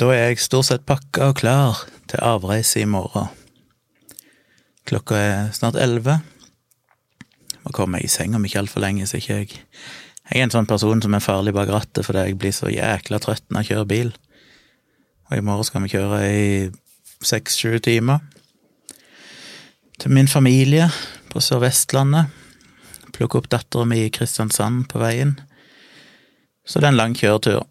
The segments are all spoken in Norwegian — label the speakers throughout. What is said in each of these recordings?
Speaker 1: Da er jeg stort sett pakka og klar til avreise i morgen. Klokka er snart elleve. Må komme meg i seng om ikke altfor lenge, så ikke jeg Jeg er en sånn person som er farlig bak rattet fordi jeg blir så jækla trøtt når jeg kjører bil. Og i morgen skal vi kjøre i seks-sju timer. Til min familie på Sør-Vestlandet. Plukke opp dattera mi i Kristiansand på veien. Så det er en lang kjøretur.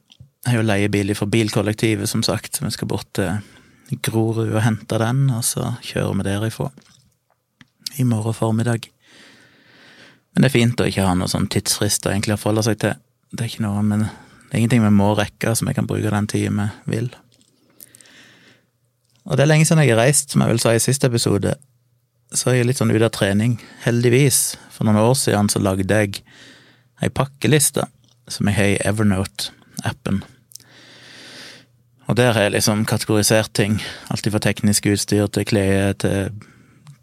Speaker 1: Jeg har jo leiebil fra bilkollektivet, som sagt, vi skal bort til Grorud og hente den, og så kjører vi derifra i morgen formiddag. Men det er fint å ikke ha noen sånn tidsfrister egentlig å forholde seg til. Det er ikke noe, men det er ingenting vi må rekke som jeg kan bruke den tida vi vil. Og det er lenge siden jeg har reist, som jeg vel sa i siste episode, så er jeg litt sånn ute av trening. Heldigvis, for noen år siden så lagde jeg ei pakkeliste som jeg har i Evernote-appen. Og der har jeg liksom kategorisert ting, alt fra teknisk utstyr til klær til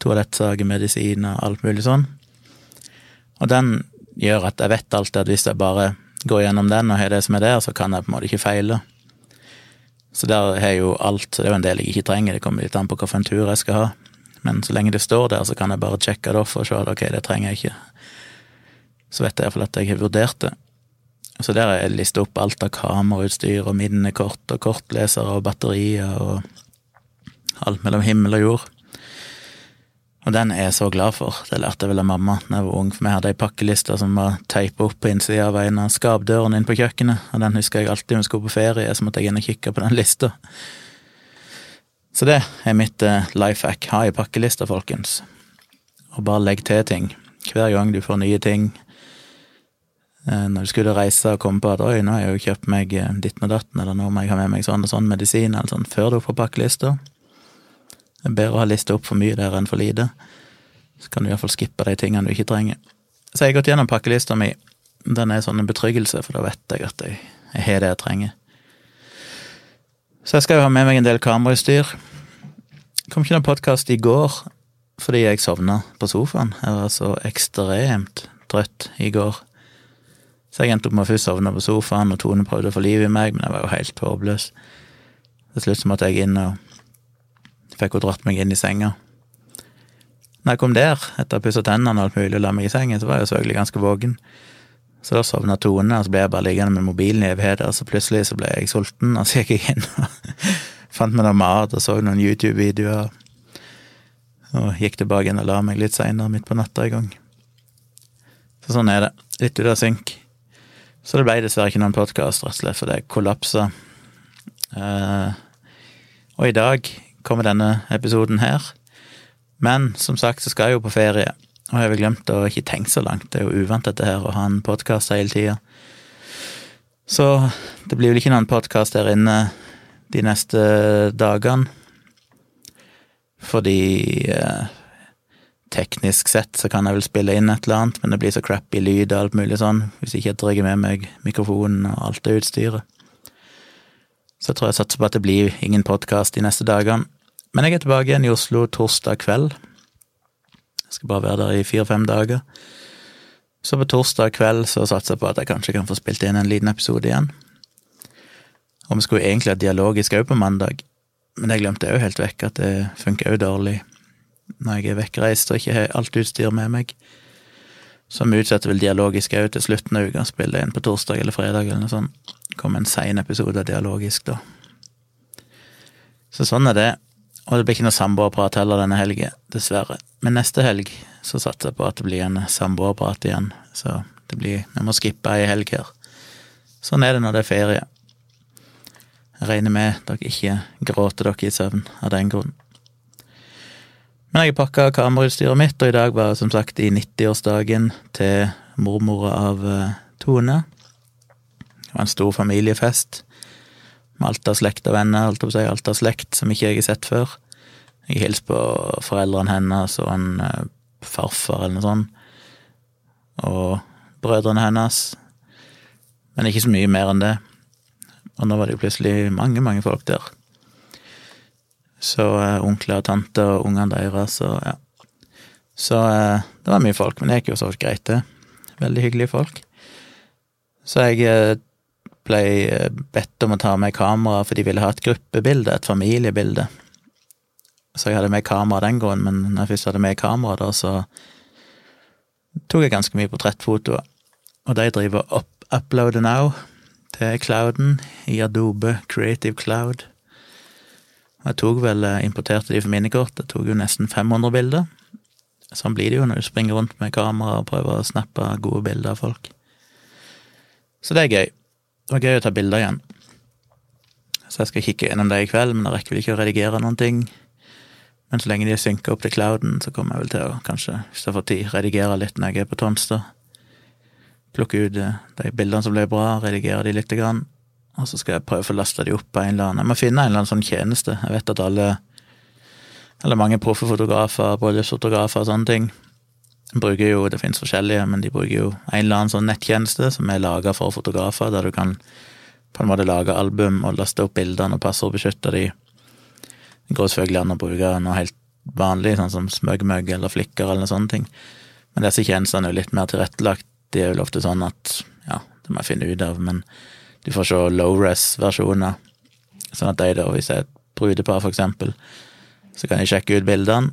Speaker 1: toalettsaker, medisiner, alt mulig sånn. Og den gjør at jeg vet alltid at hvis jeg bare går gjennom den og har det som er der, så kan jeg på en måte ikke feile. Så der har jeg jo alt, det er jo en del jeg ikke trenger, det kommer litt an på hvilken tur jeg skal ha. Men så lenge det står der, så kan jeg bare sjekke det off og se at ok, det trenger jeg ikke. Så vet jeg iallfall at jeg har vurdert det. Så der har jeg lista opp alt av kamerautstyr og minnekort og kortlesere og batterier og alt mellom himmel og jord. Og den er jeg så glad for. Det lærte jeg vel av mamma da jeg var ung, for vi hadde ei pakkeliste som var teipa opp på innsida av en av skapdørene inn på kjøkkenet, og den husker jeg alltid når vi skulle på ferie, så måtte jeg inn og kikke på den lista. Så det er mitt eh, life hack. Ha ei pakkeliste, folkens. Og bare legg til ting. Hver gang du får nye ting, når du skulle reise og komme på at oi, nå har jeg jo kjøpt meg eh, ditten og datten, eller nå må jeg ha med meg sånn og sånn medisin, eller sånn, før du får pakkelista. Det er bedre å ha lista opp for mye der enn for lite. Så kan du iallfall skippe de tingene du ikke trenger. Så jeg har gått gjennom pakkelista mi. Den er sånn en betryggelse, for da vet jeg at jeg, jeg har det jeg trenger. Så jeg skal jo ha med meg en del kamerautstyr. Kom ikke noen podkast i går fordi jeg sovna på sofaen. Jeg var så ekstremt trøtt i går. Så jeg endte opp med å først sovne på sofaen, og Tone prøvde å få liv i meg, men jeg var jo helt håpløs. Til slutt måtte jeg inn og fikk hun dratt meg inn i senga. Når jeg kom der, etter å ha pussa tennene og alt mulig og la meg i sengen, så var jeg jo selvfølgelig ganske våken. Så da sovna Tone, og så ble jeg bare liggende med mobilen i evigheter, så plutselig så ble jeg sulten, og så gikk jeg inn og fant meg noe mat og så noen YouTube-videoer. Og gikk tilbake inn og la meg litt seinere, midt på natta i gang. Så sånn er det. Litt ute av synk. Så det ble dessverre ikke noen podkast, rett og slett fordi det kollapsa. Uh, og i dag kommer denne episoden her. Men som sagt så skal jeg jo på ferie, og jeg har glemt å ikke tenke så langt. Det er jo uvant dette her, å ha en podkast hele tida. Så det blir vel ikke noen podkast der inne de neste dagene. Fordi uh, teknisk sett så kan jeg vel spille inn et eller annet, men det blir så crappy lyd og alt mulig sånn, hvis ikke jeg drar med meg mikrofonen og alt det utstyret. Så jeg tror jeg satser på at det blir ingen podkast de neste dagene. Men jeg er tilbake igjen i Oslo torsdag kveld. Jeg skal bare være der i fire-fem dager. Så på torsdag kveld så satser jeg på at jeg kanskje kan få spilt inn en liten episode igjen. Og vi skulle egentlig ha dialogisk òg på mandag, men jeg glemte òg helt vekk at det funker òg dårlig når jeg er vekkreist og ikke har alt utstyr med meg. Vi utsetter vel dialogisk òg til slutten av uka, spiller inn på torsdag eller fredag eller noe sånt. Kommer en sein episode av dialogisk, da. Så sånn er det. Og det blir ikke noe samboerprat heller denne helgen, dessverre. Men neste helg så satser jeg på at det blir en samboerprat igjen, så det blir Vi må skippe ei helg her. Sånn er det når det er ferie. Jeg regner med dere ikke gråter dere i søvn av den grunn. Men jeg pakka kamerautstyret mitt, og i dag var som sagt i 90-årsdagen til mormora av eh, Tone. Det var en stor familiefest med alt av slekt og venner, alt, seg, alt av slekt som ikke jeg har sett før. Jeg hilste på foreldrene hennes og en eh, farfar eller noe sånt, og brødrene hennes, men ikke så mye mer enn det. Og nå var det jo plutselig mange, mange folk der. Så uh, onkler og tanter og ungene deres og ja. Så uh, det var mye folk, men det gikk jo så greit, det. Veldig hyggelige folk. Så jeg uh, ble eh, bedt om å ta med kamera, for de ville ha et gruppebilde, et familiebilde. Så jeg hadde med kamera den gangen, men når jeg først hadde med kamera, da, så tok jeg ganske mye portrettfotoer. Og de driver og uploader now til clouden i Adobe Creative Cloud. Jeg tok vel, eh, importerte de for minikort, jeg tok jo nesten 500 bilder. Sånn blir det jo når du springer rundt med kamera og prøver å snappe gode bilder av folk. Så det er gøy. Det var gøy å ta bilder igjen. Så jeg skal kikke gjennom det i kveld, men jeg rekker vel ikke å redigere noen ting. Men så lenge de er synka opp til clouden, så kommer jeg vel til å kanskje, hvis jeg får tid, redigere litt når jeg er på Tonstad. Plukke ut eh, de bildene som ble bra, redigere de lite grann. Og så skal jeg prøve å få lasta de opp på en eller annen Jeg må finne en eller annen sånn tjeneste. Jeg vet at alle eller mange proffe fotografer, bryllupsfotografer og sånne ting. Bruker jo, Det finnes forskjellige, men de bruker jo en eller annen sånn nettjeneste som er laga for fotografer, der du kan på en måte lage album og laste opp bildene og passordbeskytte de. Det går selvfølgelig an å bruke noe helt vanlig, sånn som smøgmøgg eller Flikker eller sånne ting. Men disse tjenestene er jo litt mer tilrettelagt. De er jo ofte sånn at ja, det må jeg finne ut av, men du får se low-res-versjoner. Sånn at de da, hvis det er et brudepar, for eksempel, så kan de sjekke ut bildene.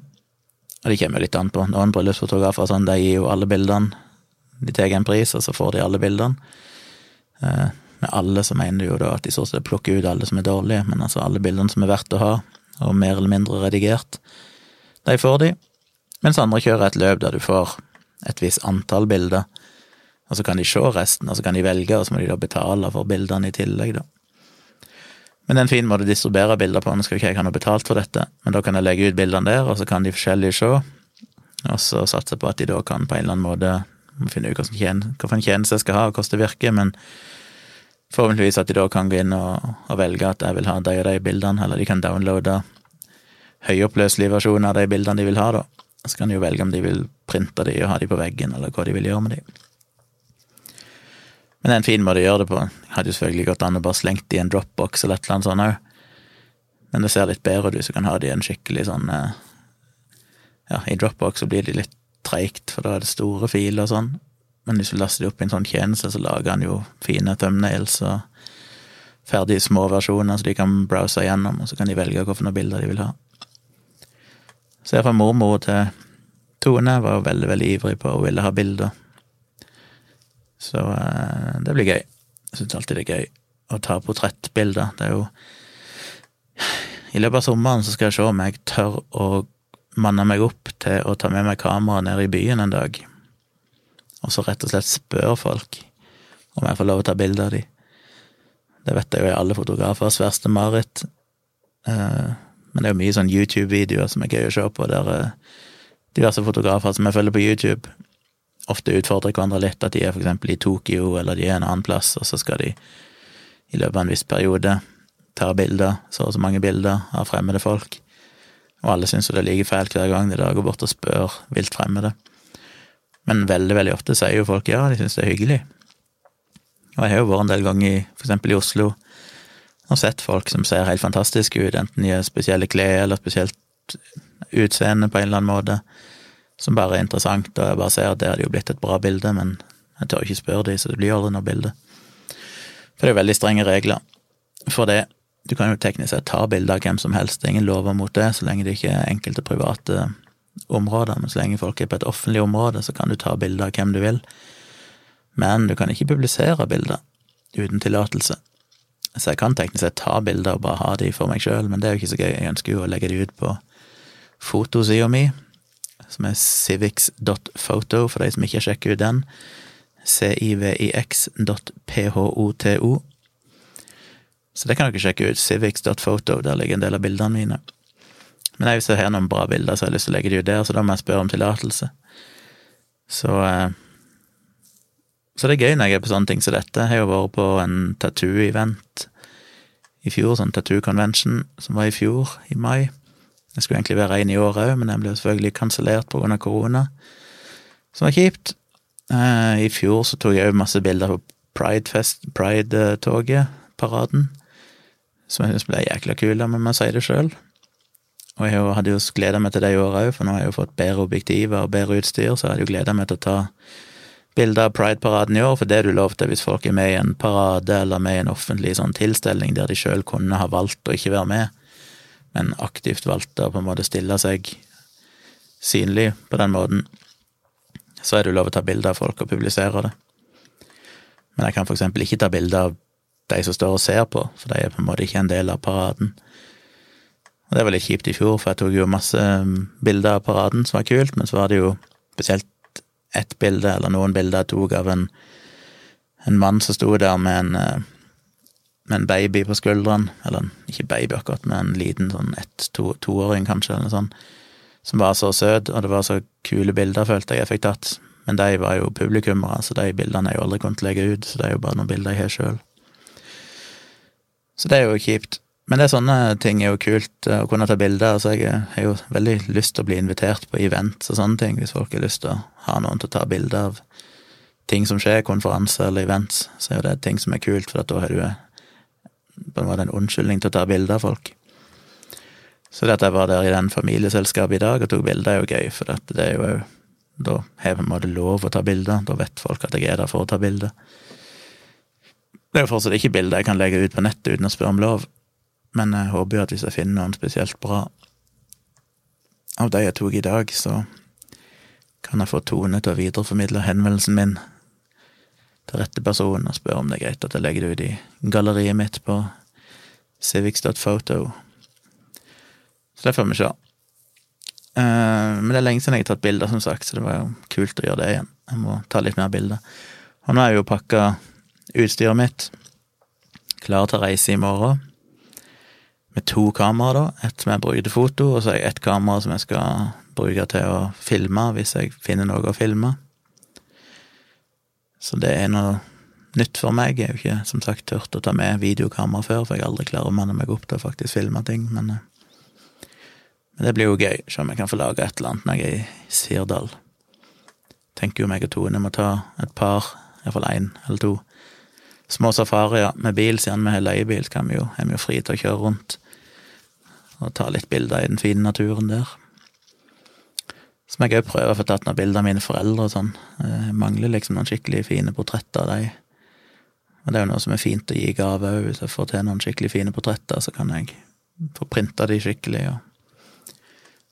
Speaker 1: Og de kommer jo litt an på. Noen bryllupsfotografer sånn, de gir jo alle bildene. De tar en pris, og så får de alle bildene. Eh, med alle så mener du jo da at de så sett plukker ut alle som er dårlige, men altså alle bildene som er verdt å ha, og mer eller mindre redigert, de får de. Mens andre kjører et løp der du får et visst antall bilder, og så kan de se resten, og så kan de velge, og så må de da betale for bildene i tillegg, da. Men det er en fin måte å distribuere bilder på. Nå skal ikke jeg ha noe betalt for dette, men da kan jeg legge ut bildene der, og så kan de forskjellige se. Og så satse på at de da kan på en eller annen måte finne ut hvilken tjeneste jeg skal ha, og hvordan det virker, men forhåpentligvis at de da kan gå inn og, og, velge at jeg vil ha de og de bildene, eller de kan downloade høyoppløselige versjoner av de bildene de vil ha, da. Så kan de jo velge om de vil printe de og ha de på veggen, eller hva de vil gjøre med de. Men det er en fin måte å gjøre det på. Jeg hadde jo selvfølgelig gått an å bare slengt det i en dropbox eller et eller annet sånt òg. Men det ser litt bedre ut hvis du kan ha det i en skikkelig sånn eh, Ja, i dropbox så blir det litt treigt, for da er det store filer og sånn. Men hvis du laster det opp i en sånn tjeneste, så lager han jo fine thumbnails og ferdige små versjoner, så de kan browse igjennom, og så kan de velge hvilke bilder de vil ha. Så jeg fra mormor til Tone var veldig, veldig ivrig på å ville ha bilder. Så eh, det blir gøy. Jeg syns alltid det er gøy å ta portrettbilder. Det er jo I løpet av sommeren så skal jeg se om jeg tør å manne meg opp til å ta med meg kamera ned i byen en dag, og så rett og slett spør folk om jeg får lov å ta bilde av de. Det vet jeg jo er alle fotografers verste mareritt. Eh, men det er jo mye sånn YouTube-videoer som er gøy å se på, der eh, diverse fotografer som jeg følger på YouTube, ofte utfordrer hverandre litt, at de er eksempel i Tokyo eller de er en annen plass, og så skal de i løpet av en viss periode ta bilder, så og så mange bilder av fremmede folk. Og alle syns jo det er like fælt hver gang de da går bort og spør vilt fremmede. Men veldig, veldig ofte sier jo folk ja, de syns det er hyggelig. Og jeg har jo vært en del ganger i eksempel i Oslo og sett folk som ser helt fantastiske ut, enten de har spesielle klær eller spesielt utseende på en eller annen måte som bare er interessant, og jeg bare ser at det hadde jo blitt et bra bilde, men jeg tør ikke spørre de, så det blir aldri noe bilde. For det er jo veldig strenge regler for det. Du kan jo teknisk sett ta bilder av hvem som helst, det er ingen lover mot det, så lenge det ikke er enkelte private områder, men så lenge folk er på et offentlig område, så kan du ta bilder av hvem du vil. Men du kan ikke publisere bilder uten tillatelse. Så jeg kan teknisk sett ta bilder og bare ha de for meg sjøl, men det er jo ikke så gøy. Jeg ønsker jo å legge de ut på fotosida mi, som er civics.photo, for de som ikke har sjekket ut den. civix.photo. Så det kan dere sjekke ut. Civics.photo, der ligger en del av bildene mine. Men jeg, hvis jeg har noen bra bilder, så har jeg lyst til å legge de ut der, så da må jeg spørre om tillatelse. Så eh, Så det er gøy når jeg er på sånne ting som dette. Jeg har jo vært på en tattoo-event i fjor, sånn tattoo convention, som var i fjor, i mai. Det skulle egentlig være en i år òg, men den ble selvfølgelig kansellert pga. korona, som var kjipt. Eh, I fjor så tok jeg òg masse bilder på Pride-toget, Pride paraden, som jeg syns ble jækla kul, om jeg må si det sjøl. Og jeg hadde jo gleda meg til det i år òg, for nå har jeg jo fått bedre objektiver og bedre utstyr, så jeg hadde jo gleda meg til å ta bilder av Pride-paraden i år, for det du lov til hvis folk er med i en parade eller med i en offentlig sånn tilstelning der de sjøl kunne ha valgt å ikke være med, men aktivt valgte å på en måte stille seg synlig på den måten, så er det lov å ta bilde av folk og publisere det. Men jeg kan eksempel ikke ta bilde av de som står og ser på, for de er på en måte ikke en del av paraden. Og det var litt kjipt i fjor, for jeg tok jo masse um, bilder av paraden som var kult, men så var det jo spesielt ett bilde, eller noen bilder jeg tok av en, en mann som sto der med en, eh, med en baby på skuldrene, eller ikke baby akkurat, men en liten sånn ett-toåring, to, kanskje, eller sånn, som var så søt, og det var så kule bilder, følte jeg jeg fikk tatt. Men de var jo publikummere, så de bildene er jo aldri kommet til å legge ut, så det er jo bare noen bilder jeg har sjøl. Så det er jo kjipt. Men det er sånne ting er jo kult eh, å kunne ta bilder. Altså jeg har jo veldig lyst til å bli invitert på events og sånne ting, hvis folk har lyst til å ha noen til å ta bilder av ting som skjer, konferanser eller events, så er jo det ting som er kult, for da har du eh, på en måte en unnskyldning til å ta bilder av folk. Så det at jeg var der i den familieselskapet i dag og tok bilder, er jo gøy, for det er jo Da har jeg på lov å ta bilder, da vet folk at jeg er der for å ta bilder. Det er jo fortsatt ikke bilder jeg kan legge ut på nettet uten å spørre om lov, men jeg håper jo at hvis jeg finner noen spesielt bra av de jeg tok i dag, så kan jeg få Tone til å videreformidle henvendelsen min til rette person og spørre om det er greit at jeg legger det ut i galleriet mitt på civics.photo. Så det får vi se. Eh, men det er lenge siden jeg har tatt bilder, som sagt, så det var jo kult å gjøre det igjen. Jeg må ta litt mer bilder. Og nå har jeg jo pakka utstyret mitt, klar til å reise i morgen med to kameraer, da. Ett som jeg bruker til foto, og så har jeg ett kamera som jeg skal bruke til å filme hvis jeg finner noe å filme. Så det er noe nytt for meg. Jeg har jo ikke som sagt turt å ta med videokamera før, for jeg aldri klarer å manne meg opp til å faktisk filme ting, men, eh, men det blir jo gøy, se om jeg kan få lage et eller annet når jeg er i Sirdal. Tenker jo meg og Tone må ta et par, iallfall én eller to, små safarier med bil, siden vi har leiebil, så kan vi jo, er vi jo fri til å kjøre rundt og ta litt bilder i den fine naturen der. Så må jeg òg prøve å få tatt noen bilder av mine foreldre og sånn. Jeg mangler liksom noen skikkelig fine portretter av dem. Og det er jo noe som er fint å gi gave òg. Hvis jeg får til noen skikkelig fine portretter, så kan jeg få printa de skikkelig og,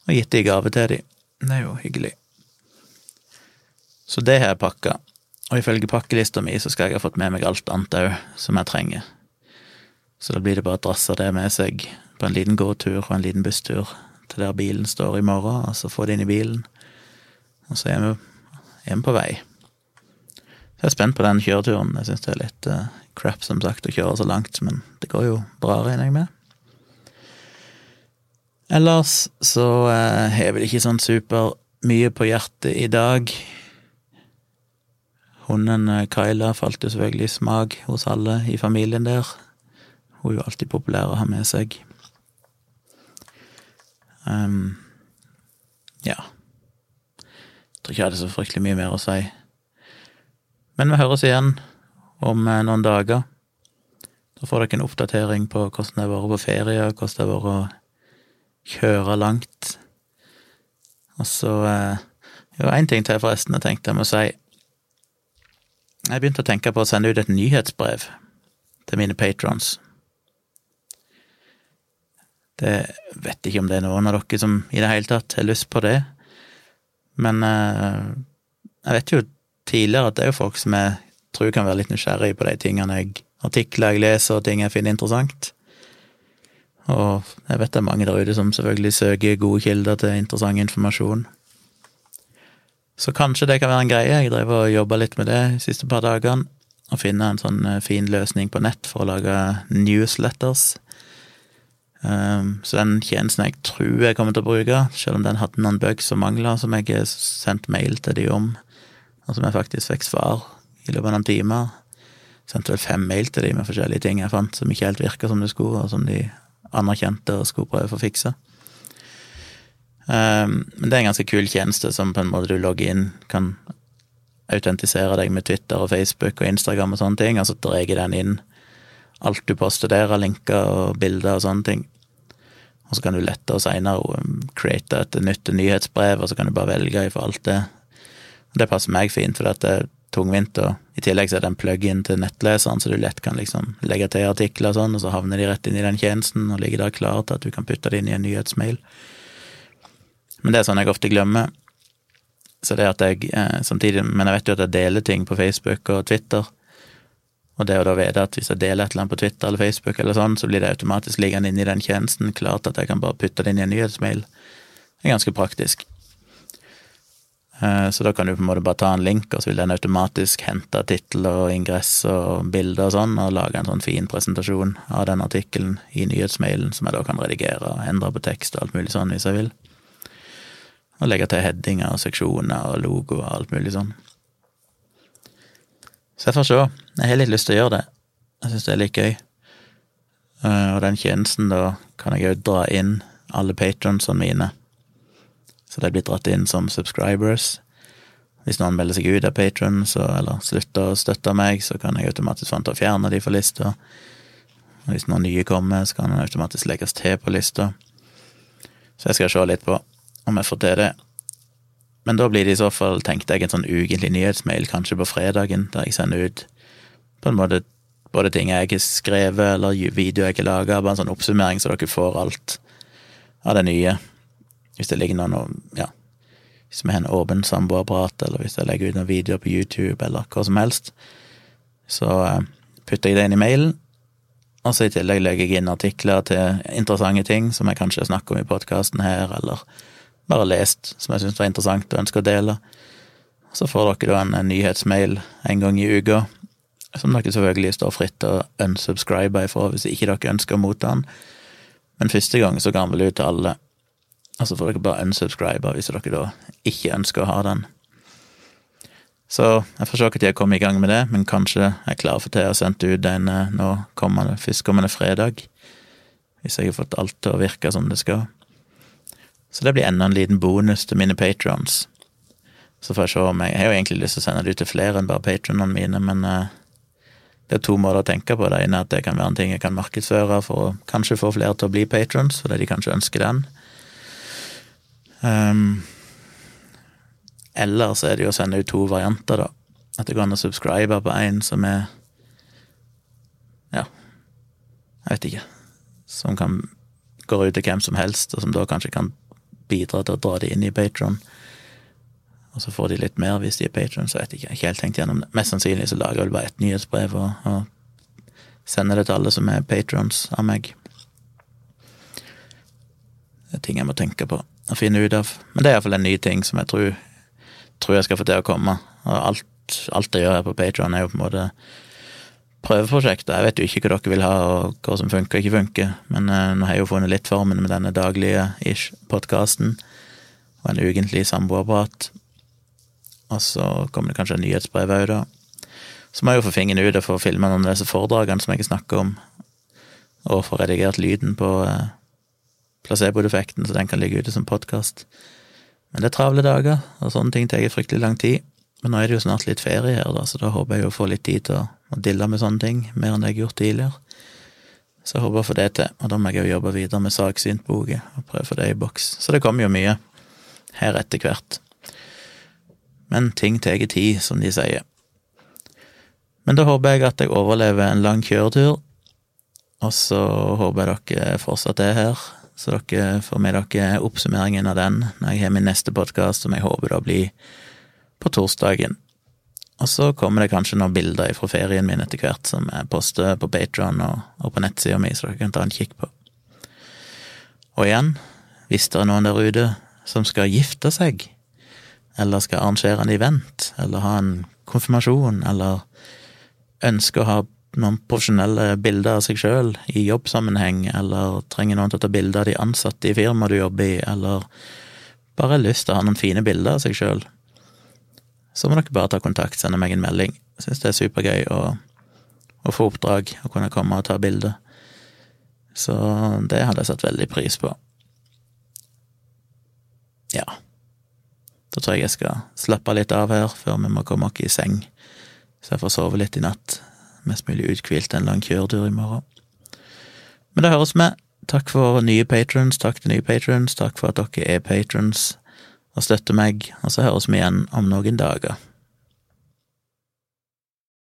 Speaker 1: og gitt de gave til de. Det er jo hyggelig. Så det har jeg pakka. Og ifølge pakkelista mi så skal jeg ha fått med meg alt annet òg som jeg trenger. Så da blir det bare å drasse det med seg på en liten gåtur og en liten busstur til der bilen står i morgen, og så få det inn i bilen. Og så er vi, er vi på vei. Så jeg er spent på den kjøreturen. Jeg syns det er litt uh, crap, som sagt, å kjøre så langt, men det går jo bra, regner jeg med. Ellers så uh, har jeg vel ikke sånn super mye på hjertet i dag. Hunden uh, Kyla falt jo selvfølgelig i smak hos alle i familien der. Hun er jo alltid populær å ha med seg. Um, ja. Jeg tror ikke jeg hadde så fryktelig mye mer å si. Men vi høres igjen om eh, noen dager. Da får dere en oppdatering på hvordan det har vært på ferie, og hvordan det har vært å kjøre langt. Og så eh, Jo, én ting til, forresten, jeg tenkte jeg må si. Jeg begynte å tenke på å sende ut et nyhetsbrev til mine patrons. Det vet ikke om det er noen av dere som i det hele tatt har lyst på det, men eh, jeg vet jo tidligere at det er jo folk som jeg tror kan være litt nysgjerrig på de tingene jeg artikler jeg leser, og ting jeg finner interessant. Og jeg vet det er mange der ute som selvfølgelig søker gode kilder til interessant informasjon. Så kanskje det kan være en greie. Jeg drev og jobba litt med det de siste par dagene. Å finne en sånn eh, fin løsning på nett for å lage newsletters. Um, så den tjenesten jeg tror jeg kommer til å bruke, selv om den hadde noen bugs og mangler som jeg sendte mail til de om, og som jeg faktisk fikk svar i løpet av noen timer. Sendte vel fem mail til de med forskjellige ting jeg fant som ikke helt virka som det skulle, og som de anerkjente og skulle prøve å fikse. Um, men det er en ganske kul tjeneste som på en måte du logger inn, kan autentisere deg med Twitter og Facebook og Instagram og sånne ting, og så drar den inn alt du poster der av linker og bilder og sånne ting. Og så kan du lettere seinere um, create et nytt nyhetsbrev, og så kan du bare velge ifra alt det. Det passer meg fint, for det, er tungvint. Og i tillegg så er det en plug-in til nettleseren, så du lett kan liksom legge til artikler og sånn, og så havner de rett inn i den tjenesten og ligger der klar til at du kan putte det inn i en nyhetsmail. Men det er sånn jeg ofte glemmer. Så det at jeg eh, samtidig Men jeg vet jo at jeg deler ting på Facebook og Twitter. Og det å da vite at hvis jeg deler et eller annet på Twitter eller Facebook, eller sånn, så blir det automatisk liggende inne i den tjenesten, klart at jeg kan bare putte det inn i en nyhetsmail, det er ganske praktisk. Eh, så da kan du på en måte bare ta en link, og så vil den automatisk hente tittel og ingress og bilder og sånn, og lage en sånn fin presentasjon av den artikkelen i nyhetsmailen, som jeg da kan redigere og endre på tekst og alt mulig sånn hvis jeg vil. Og legge til headinger og seksjoner og logo og alt mulig sånn. Så jeg får se. Jeg har litt lyst til å gjøre det. Jeg syns det er litt gøy. Eh, og den tjenesten, da kan jeg òg dra inn alle patronsene mine så de blir dratt inn som subscribers. Hvis noen melder seg ut av Patron, eller slutter å støtte meg, så kan jeg automatisk få til å fjerne de fra lista. Og hvis noen nye kommer, så kan den automatisk legges til på lista. Så jeg skal se litt på om jeg får til det. Men da blir det i så fall, tenkte jeg, en sånn ukentlig nyhetsmail kanskje på fredagen, der jeg sender ut på en måte både ting jeg har skrevet, eller videoer jeg ikke laga, bare en sånn oppsummering, så dere får alt av det nye. Hvis det ligger noen ja, hvis vi har en åpen samboerapparat, eller hvis jeg legger ut noen videoer på YouTube, eller hva som helst, så eh, putter jeg det inn i mailen. Og så i tillegg legger jeg inn artikler til interessante ting som jeg kanskje snakker om i podkasten her, eller bare lest, som jeg syns var interessant og ønsker å dele. Så får dere da en, en nyhetsmail en gang i uka, som dere selvfølgelig står fritt til å unsubscribe ifra hvis ikke dere ønsker å motta den. Men første gang så ga den vel ut til alle. Og så får dere bare unsubscribe hvis dere da ikke ønsker å ha den. Så jeg får se når jeg kommer i gang med det, men kanskje jeg klarer å for til å sende ut den eh, nå kommende, førstkommende fredag. Hvis jeg har fått alt til å virke som det skal. Så det blir enda en liten bonus til mine patrons. Så får jeg se om jeg Jeg har jo egentlig lyst til å sende det ut til flere enn bare patronene mine, men uh, det er to måter å tenke på. Det ene er at det kan være en ting jeg kan markedsføre for å kanskje få flere til å bli patrons, fordi de kanskje ønsker den. Um, eller så er det jo å sende ut to varianter, da. At det går an å subscribe på en som er Ja, jeg vet ikke. Som kan gå ut til hvem som helst, og som da kanskje kan bidra til å dra det inn i Patron. Og så får de litt mer hvis de er patron, så vet. Jeg ikke helt tenkt gjennom det. Mest sannsynlig så lager jeg vel bare et nyhetsbrev og, og sender det til alle som er patrons av meg. Det er ting jeg må tenke på å finne ut av. Men det er iallfall en ny ting som jeg tror, tror, jeg skal få til å komme. Og alt, alt jeg gjør her på Patron, er jo på en måte prøveprosjekter. Jeg vet jo ikke hva dere vil ha, og hva som funker og ikke funker, men uh, nå har jeg jo funnet litt formen med denne daglige ish-podkasten og en ukentlig samboerprat. Og så kommer det kanskje en nyhetsbrev òg, da. Så må jeg jo få fingeren ut og få filma noen av disse foredragene som jeg snakker om, og få redigert lyden på uh, placeboeffekten, så den kan ligge ute som podkast. Men det er travle dager, og sånne ting tar fryktelig lang tid. Men nå er det jo snart litt ferie her, da, så da håper jeg å få litt tid til å, å dille med sånne ting, mer enn det jeg har gjort tidligere. Så jeg håper å få det til, og da må jeg jo jobbe videre med saksyntboka og prøve å få det i boks. Så det kommer jo mye her etter hvert. Men ting tar tid, som de sier. Men da håper jeg at jeg overlever en lang kjøretur, og så håper jeg dere fortsatt er her så dere får med dere oppsummeringen av den når jeg har min neste podkast, som jeg håper da blir på torsdagen. Og så kommer det kanskje noen bilder fra ferien min etter hvert, som jeg poster på Patron og, på nettsida mi, så dere kan ta en kikk på. Og igjen, hvis det er noen der ute som skal gifte seg, eller skal arrangere en event, eller ha en konfirmasjon, eller ønsker å ha noen profesjonelle bilder av seg sjøl i jobbsammenheng, eller trenger noen til å ta bilder av de ansatte i firmaet du jobber i, eller bare har lyst til å ha noen fine bilder av seg sjøl, så må dere bare ta kontakt, sende meg en melding. Jeg syns det er supergøy å, å få oppdrag og kunne komme og ta bilder. Så det hadde jeg satt veldig pris på. Ja. Da tror jeg jeg skal slappe litt av her før vi må komme oss i seng, så jeg får sove litt i natt mest mulig uthvilt en lang kjøretur i morgen. Men det høres med. Takk for nye patrons, takk til nye patrons, takk for at dere er patrons og støtter meg, og så høres vi igjen om noen dager.